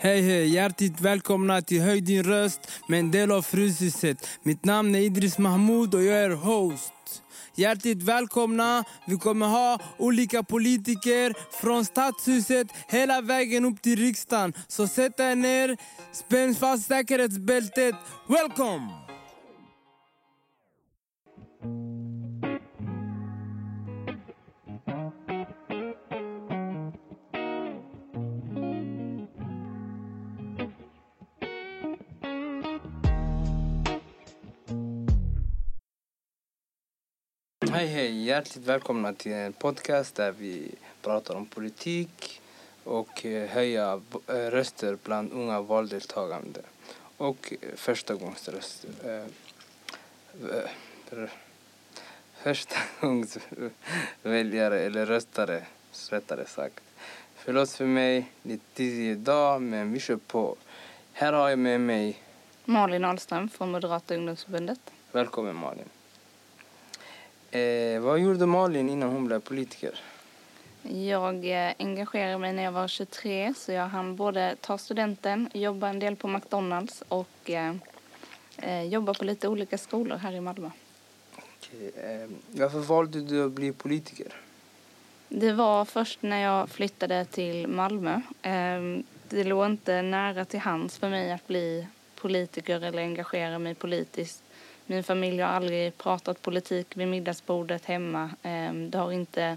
Hej hej, hjärtligt välkomna till Höj din röst med en del av Fryshuset. Mitt namn är Idris Mahmoud och jag är host. Hjärtligt välkomna. Vi kommer ha olika politiker från Stadshuset hela vägen upp till riksdagen. Så sätt er ner, spänn fast säkerhetsbältet. Welcome! Hej hej, hjärtligt välkomna till en podcast där vi pratar om politik och eh, höja eh, röster bland unga valdeltagande och eh, förstagångsröster. Förstagångsväljare eller röstare, rättare sagt. Förlåt för mig, lite tidig idag men vi kör på. Här har jag med mig Malin Ahlström från Moderata ungdomsförbundet. Välkommen Malin. Eh, vad gjorde Malin innan hon blev politiker? Jag eh, engagerade mig när jag var 23 så jag hann både ta studenten, jobba en del på McDonalds och eh, eh, jobba på lite olika skolor här i Malmö. Okej, eh, varför valde du att bli politiker? Det var först när jag flyttade till Malmö. Eh, det låg inte nära till hands för mig att bli politiker eller engagera mig politiskt min familj har aldrig pratat politik vid middagsbordet hemma. Ehm, det har inte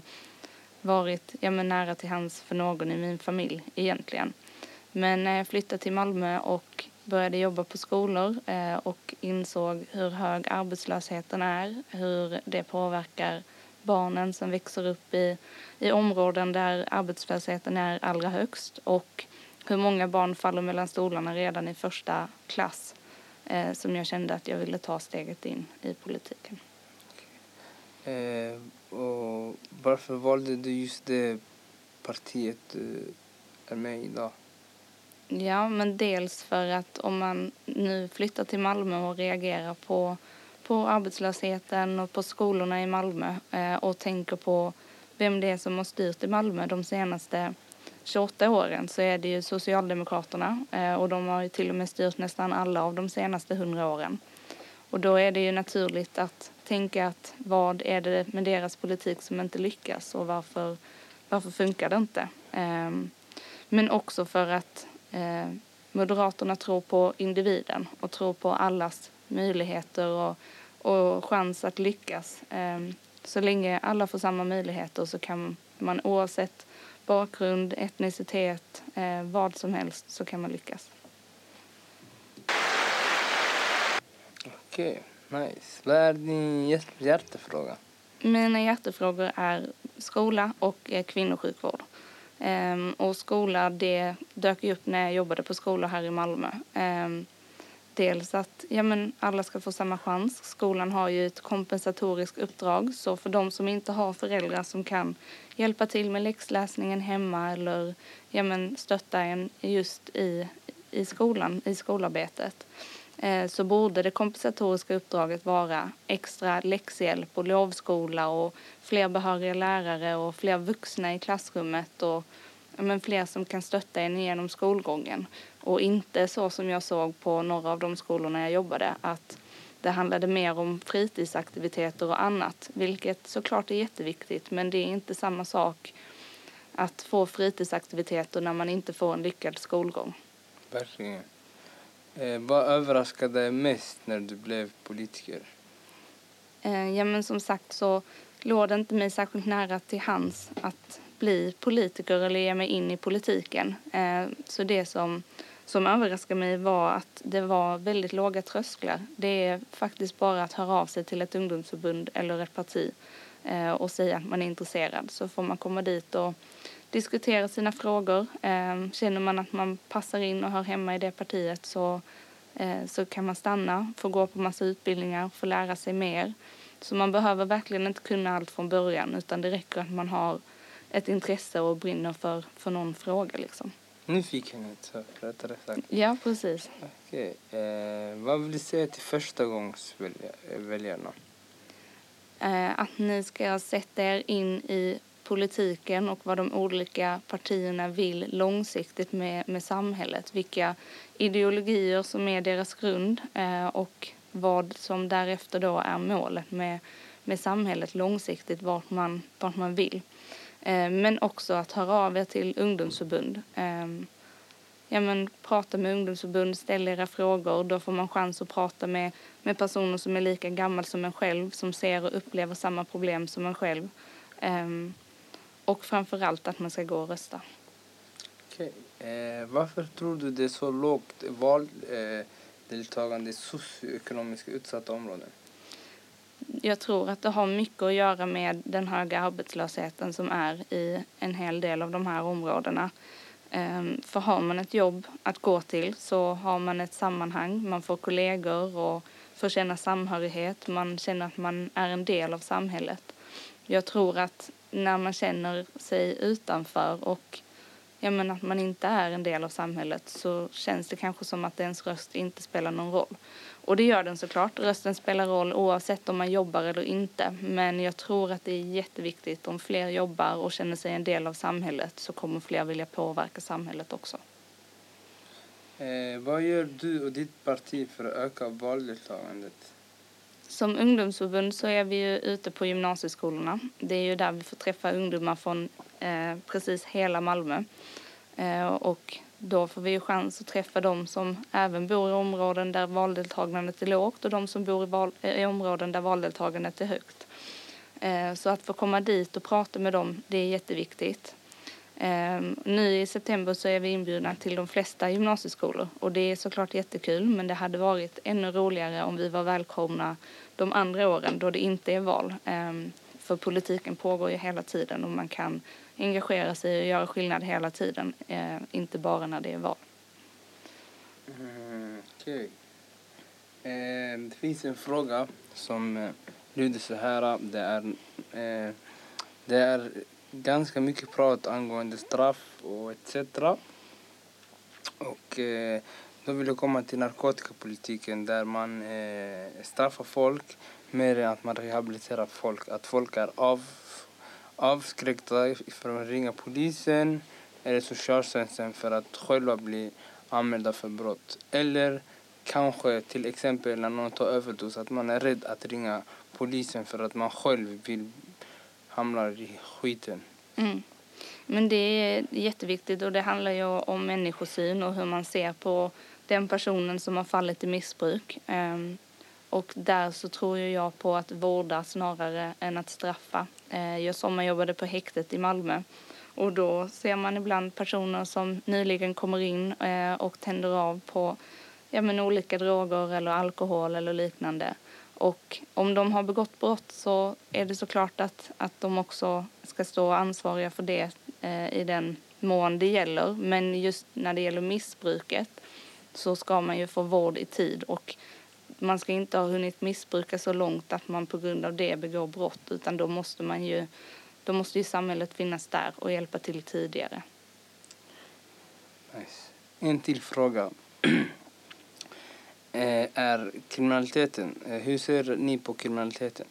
varit ja, men nära till hands för någon i min familj egentligen. Men när jag flyttade till Malmö och började jobba på skolor eh, och insåg hur hög arbetslösheten är, hur det påverkar barnen som växer upp i, i områden där arbetslösheten är allra högst och hur många barn faller mellan stolarna redan i första klass eh, som jag kände att jag ville ta steget in i politiken. Eh, och varför valde du just det partiet du är med i idag? Ja, men dels för att om man nu flyttar till Malmö och reagerar på, på arbetslösheten och på skolorna i Malmö eh, och tänker på vem det är som har styrt i Malmö de senaste 28 åren så är det ju Socialdemokraterna eh, och de har ju till och med styrt nästan alla av de senaste 100 åren. Och då är det ju naturligt att tänka att vad är det med deras politik som inte lyckas och varför, varför funkar det inte? Ehm, men också för att eh, Moderaterna tror på individen och tror på allas möjligheter och, och chans att lyckas. Ehm, så länge alla får samma möjligheter så kan man oavsett bakgrund, etnicitet, eh, vad som helst så kan man lyckas. Okej, okay, nice. Vad är din hjärtefråga? Mina hjärtefrågor är skola och eh, kvinnosjukvård. Um, och skola, det dök upp när jag jobbade på skolor här i Malmö. Um, dels att ja, men alla ska få samma chans. Skolan har ju ett kompensatoriskt uppdrag så för de som inte har föräldrar som kan hjälpa till med läxläsningen hemma eller ja, men stötta en just i, i skolan, i skolarbetet eh, så borde det kompensatoriska uppdraget vara extra läxhjälp och lovskola och fler behöriga lärare och fler vuxna i klassrummet och men fler som kan stötta en genom skolgången. Och inte så som jag såg på några av de skolorna jag jobbade att det handlade mer om fritidsaktiviteter och annat, vilket såklart är jätteviktigt, men det är inte samma sak att få fritidsaktiviteter när man inte får en lyckad skolgång. Verkligen. Eh, vad överraskade dig mest när du blev politiker? Eh, ja, men som sagt så låg det inte mig särskilt nära till hands att bli politiker eller ge mig in i politiken. Eh, så det som, som överraskade mig var att det var väldigt låga trösklar. Det är faktiskt bara att höra av sig till ett ungdomsförbund eller ett parti eh, och säga att man är intresserad. Så får man komma dit och diskutera sina frågor. Eh, känner man att man passar in och hör hemma i det partiet så, eh, så kan man stanna, få gå på massa utbildningar, få lära sig mer. Så man behöver verkligen inte kunna allt från början utan det räcker att man har ett intresse och brinner för, för någon fråga liksom. Nyfikenhet, rättare sagt. Ja, precis. Okej. Eh, vad vill du säga till förstagångsväljarna? Eh, att ni ska sätta er in i politiken och vad de olika partierna vill långsiktigt med, med samhället. Vilka ideologier som är deras grund eh, och vad som därefter då är målet med, med samhället långsiktigt, vart man, vart man vill. Eh, men också att höra av er till ungdomsförbund. Eh, ja, men, prata med ungdomsförbund, ställ era frågor. Då får man chans att prata med, med personer som är lika gamla som en själv, som ser och upplever samma problem som en själv. Um, och framför allt att man ska gå och rösta. Okay. Eh, varför tror du det är så lågt valdeltagande eh, i socioekonomiskt utsatta områden? Jag tror att det har mycket att göra med den höga arbetslösheten som är i en hel del av de här områdena. Ehm, för har man ett jobb att gå till så har man ett sammanhang, man får kollegor och får känna samhörighet, man känner att man är en del av samhället. Jag tror att när man känner sig utanför och ja, att man inte är en del av samhället så känns det kanske som att ens röst inte spelar någon roll. Och det gör den såklart. Rösten spelar roll oavsett om man jobbar eller inte. Men jag tror att det är jätteviktigt om fler jobbar och känner sig en del av samhället så kommer fler vilja påverka samhället också. Eh, vad gör du och ditt parti för att öka valdeltagandet? Som ungdomsförbund så är vi ju ute på gymnasieskolorna. Det är ju där vi får träffa ungdomar från eh, precis hela Malmö. Eh, och då får vi ju chans att träffa de som även bor i områden där valdeltagandet är lågt och de som bor i, val, eh, i områden där valdeltagandet är högt. Eh, så att få komma dit och prata med dem, det är jätteviktigt. Ehm, nu i september så är vi inbjudna till de flesta gymnasieskolor och det är såklart jättekul men det hade varit ännu roligare om vi var välkomna de andra åren då det inte är val. Ehm, för politiken pågår ju hela tiden och man kan engagera sig och göra skillnad hela tiden, eh, inte bara när det är val. Mm, okay. eh, det finns en fråga som eh, lyder så här. Det är, eh, det är ganska mycket prat angående straff och etc. Och eh, då vill jag komma till narkotikapolitiken där man eh, straffar folk mer än att man rehabiliterar folk. Att folk är av avskräckta från att ringa polisen eller socialtjänsten för att själva bli anmälda för brott. Eller kanske till exempel när någon tar överdos att man är rädd att ringa polisen för att man själv vill hamna i skiten. Mm. Men det är jätteviktigt och det handlar ju om människosyn och hur man ser på den personen som har fallit i missbruk. Um, och där så tror jag på att vårda snarare än att straffa. Eh, jag sommarjobbade på häktet i Malmö och då ser man ibland personer som nyligen kommer in eh, och tänder av på ja, men olika droger eller alkohol eller liknande. Och om de har begått brott så är det såklart att, att de också ska stå ansvariga för det eh, i den mån det gäller. Men just när det gäller missbruket så ska man ju få vård i tid och man ska inte ha hunnit missbruka så långt att man på grund av det begår brott utan då måste man ju då måste ju samhället finnas där och hjälpa till tidigare. Nice. En till fråga. Eh, är kriminaliteten, eh, hur ser ni på kriminaliteten?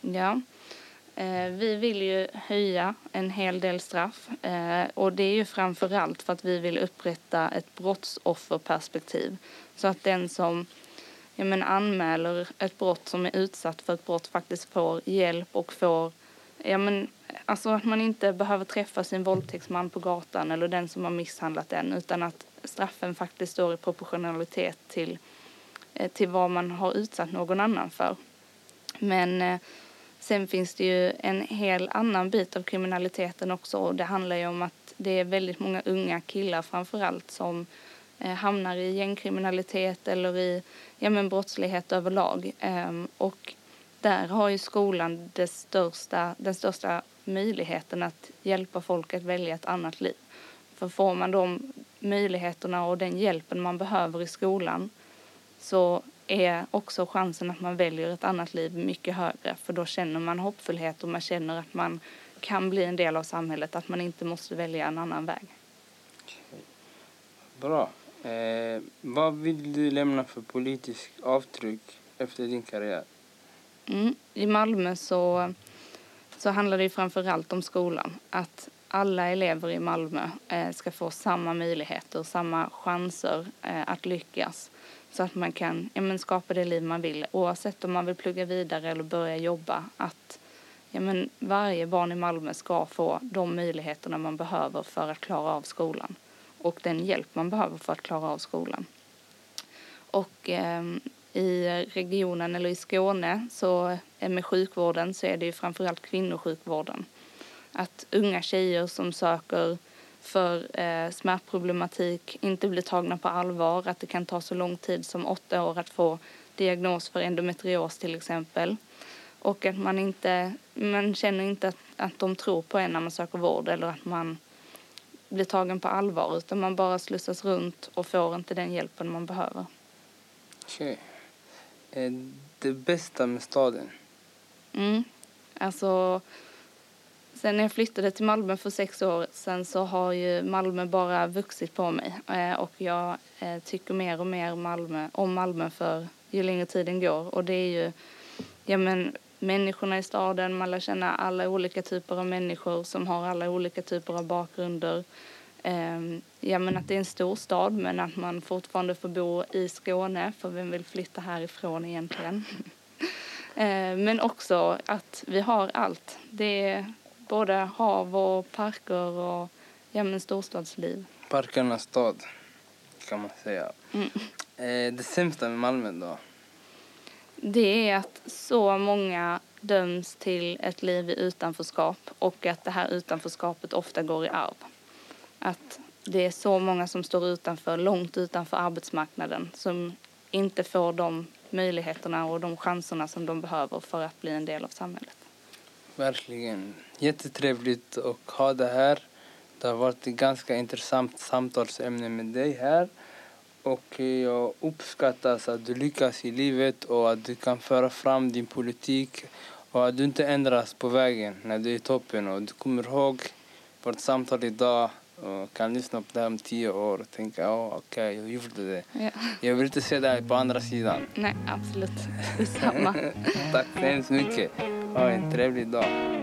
Ja, eh, vi vill ju höja en hel del straff och det är ju framför allt för att vi vill upprätta ett brottsofferperspektiv så att den som ja, men anmäler ett brott som är utsatt för ett brott faktiskt får hjälp och får ja, men, alltså att man inte behöver träffa sin våldtäktsman på gatan eller den som har misshandlat den utan att straffen faktiskt står i proportionalitet till, eh, till vad man har utsatt någon annan för. Men eh, sen finns det ju en hel annan bit av kriminaliteten också och det handlar ju om att det är väldigt många unga killar framför allt som eh, Eh, hamnar i gängkriminalitet eller i ja, men brottslighet överlag. Ehm, och där har ju skolan det största, den största möjligheten att hjälpa folk att välja ett annat liv. För får man de möjligheterna och den hjälpen man behöver i skolan så är också chansen att man väljer ett annat liv mycket högre. För då känner man hoppfullhet och man känner att man kan bli en del av samhället, att man inte måste välja en annan väg. Bra. Eh, vad vill du lämna för politisk avtryck efter din karriär? Mm. I Malmö så, så handlar det ju framför allt om skolan. Att alla elever i Malmö eh, ska få samma möjligheter, samma chanser eh, att lyckas. Så att man kan ja, men skapa det liv man vill oavsett om man vill plugga vidare eller börja jobba. Att ja, men varje barn i Malmö ska få de möjligheterna man behöver för att klara av skolan och den hjälp man behöver för att klara av skolan. Och eh, i regionen eller i Skåne så eh, med sjukvården så är det ju framförallt kvinnosjukvården. Att unga tjejer som söker för eh, smärtproblematik inte blir tagna på allvar, att det kan ta så lång tid som åtta år att få diagnos för endometrios till exempel. Och att man inte, man känner inte att, att de tror på en när man söker vård eller att man blir tagen på allvar utan man bara slussas runt och får inte den hjälpen man behöver. Okej. Okay. Det bästa med staden? Mm. Alltså, sen när jag flyttade till Malmö för sex år sedan så har ju Malmö bara vuxit på mig eh, och jag eh, tycker mer och mer Malmö, om Malmö för ju längre tiden går och det är ju ja men människorna i staden, man lär känna alla olika typer av människor som har alla olika typer av bakgrunder. Ehm, ja, men att det är en stor stad men att man fortfarande får bo i Skåne för vem vill flytta härifrån egentligen? Ehm, men också att vi har allt. Det är både hav och parker och ja, men storstadsliv. Parkernas stad kan man säga. Mm. Eh, det sämsta med Malmö då? Det är att så många döms till ett liv i utanförskap och att det här utanförskapet ofta går i arv. Att det är så många som står utanför, långt utanför arbetsmarknaden som inte får de möjligheterna och de chanserna som de behöver för att bli en del av samhället. Verkligen. Jättetrevligt att ha det här. Det har varit ett ganska intressant samtalsämne med dig här. Och jag uppskattar att du lyckas i livet och att du kan föra fram din politik och att du inte ändras på vägen när du är i toppen. Och du kommer ihåg vårt samtal idag och kan lyssna på det här om tio år och tänka oh, okej, okay, jag gjorde det. Ja. Jag vill inte se dig på andra sidan. Nej, absolut. Detsamma. Tack så hemskt mycket. Ha en trevlig dag.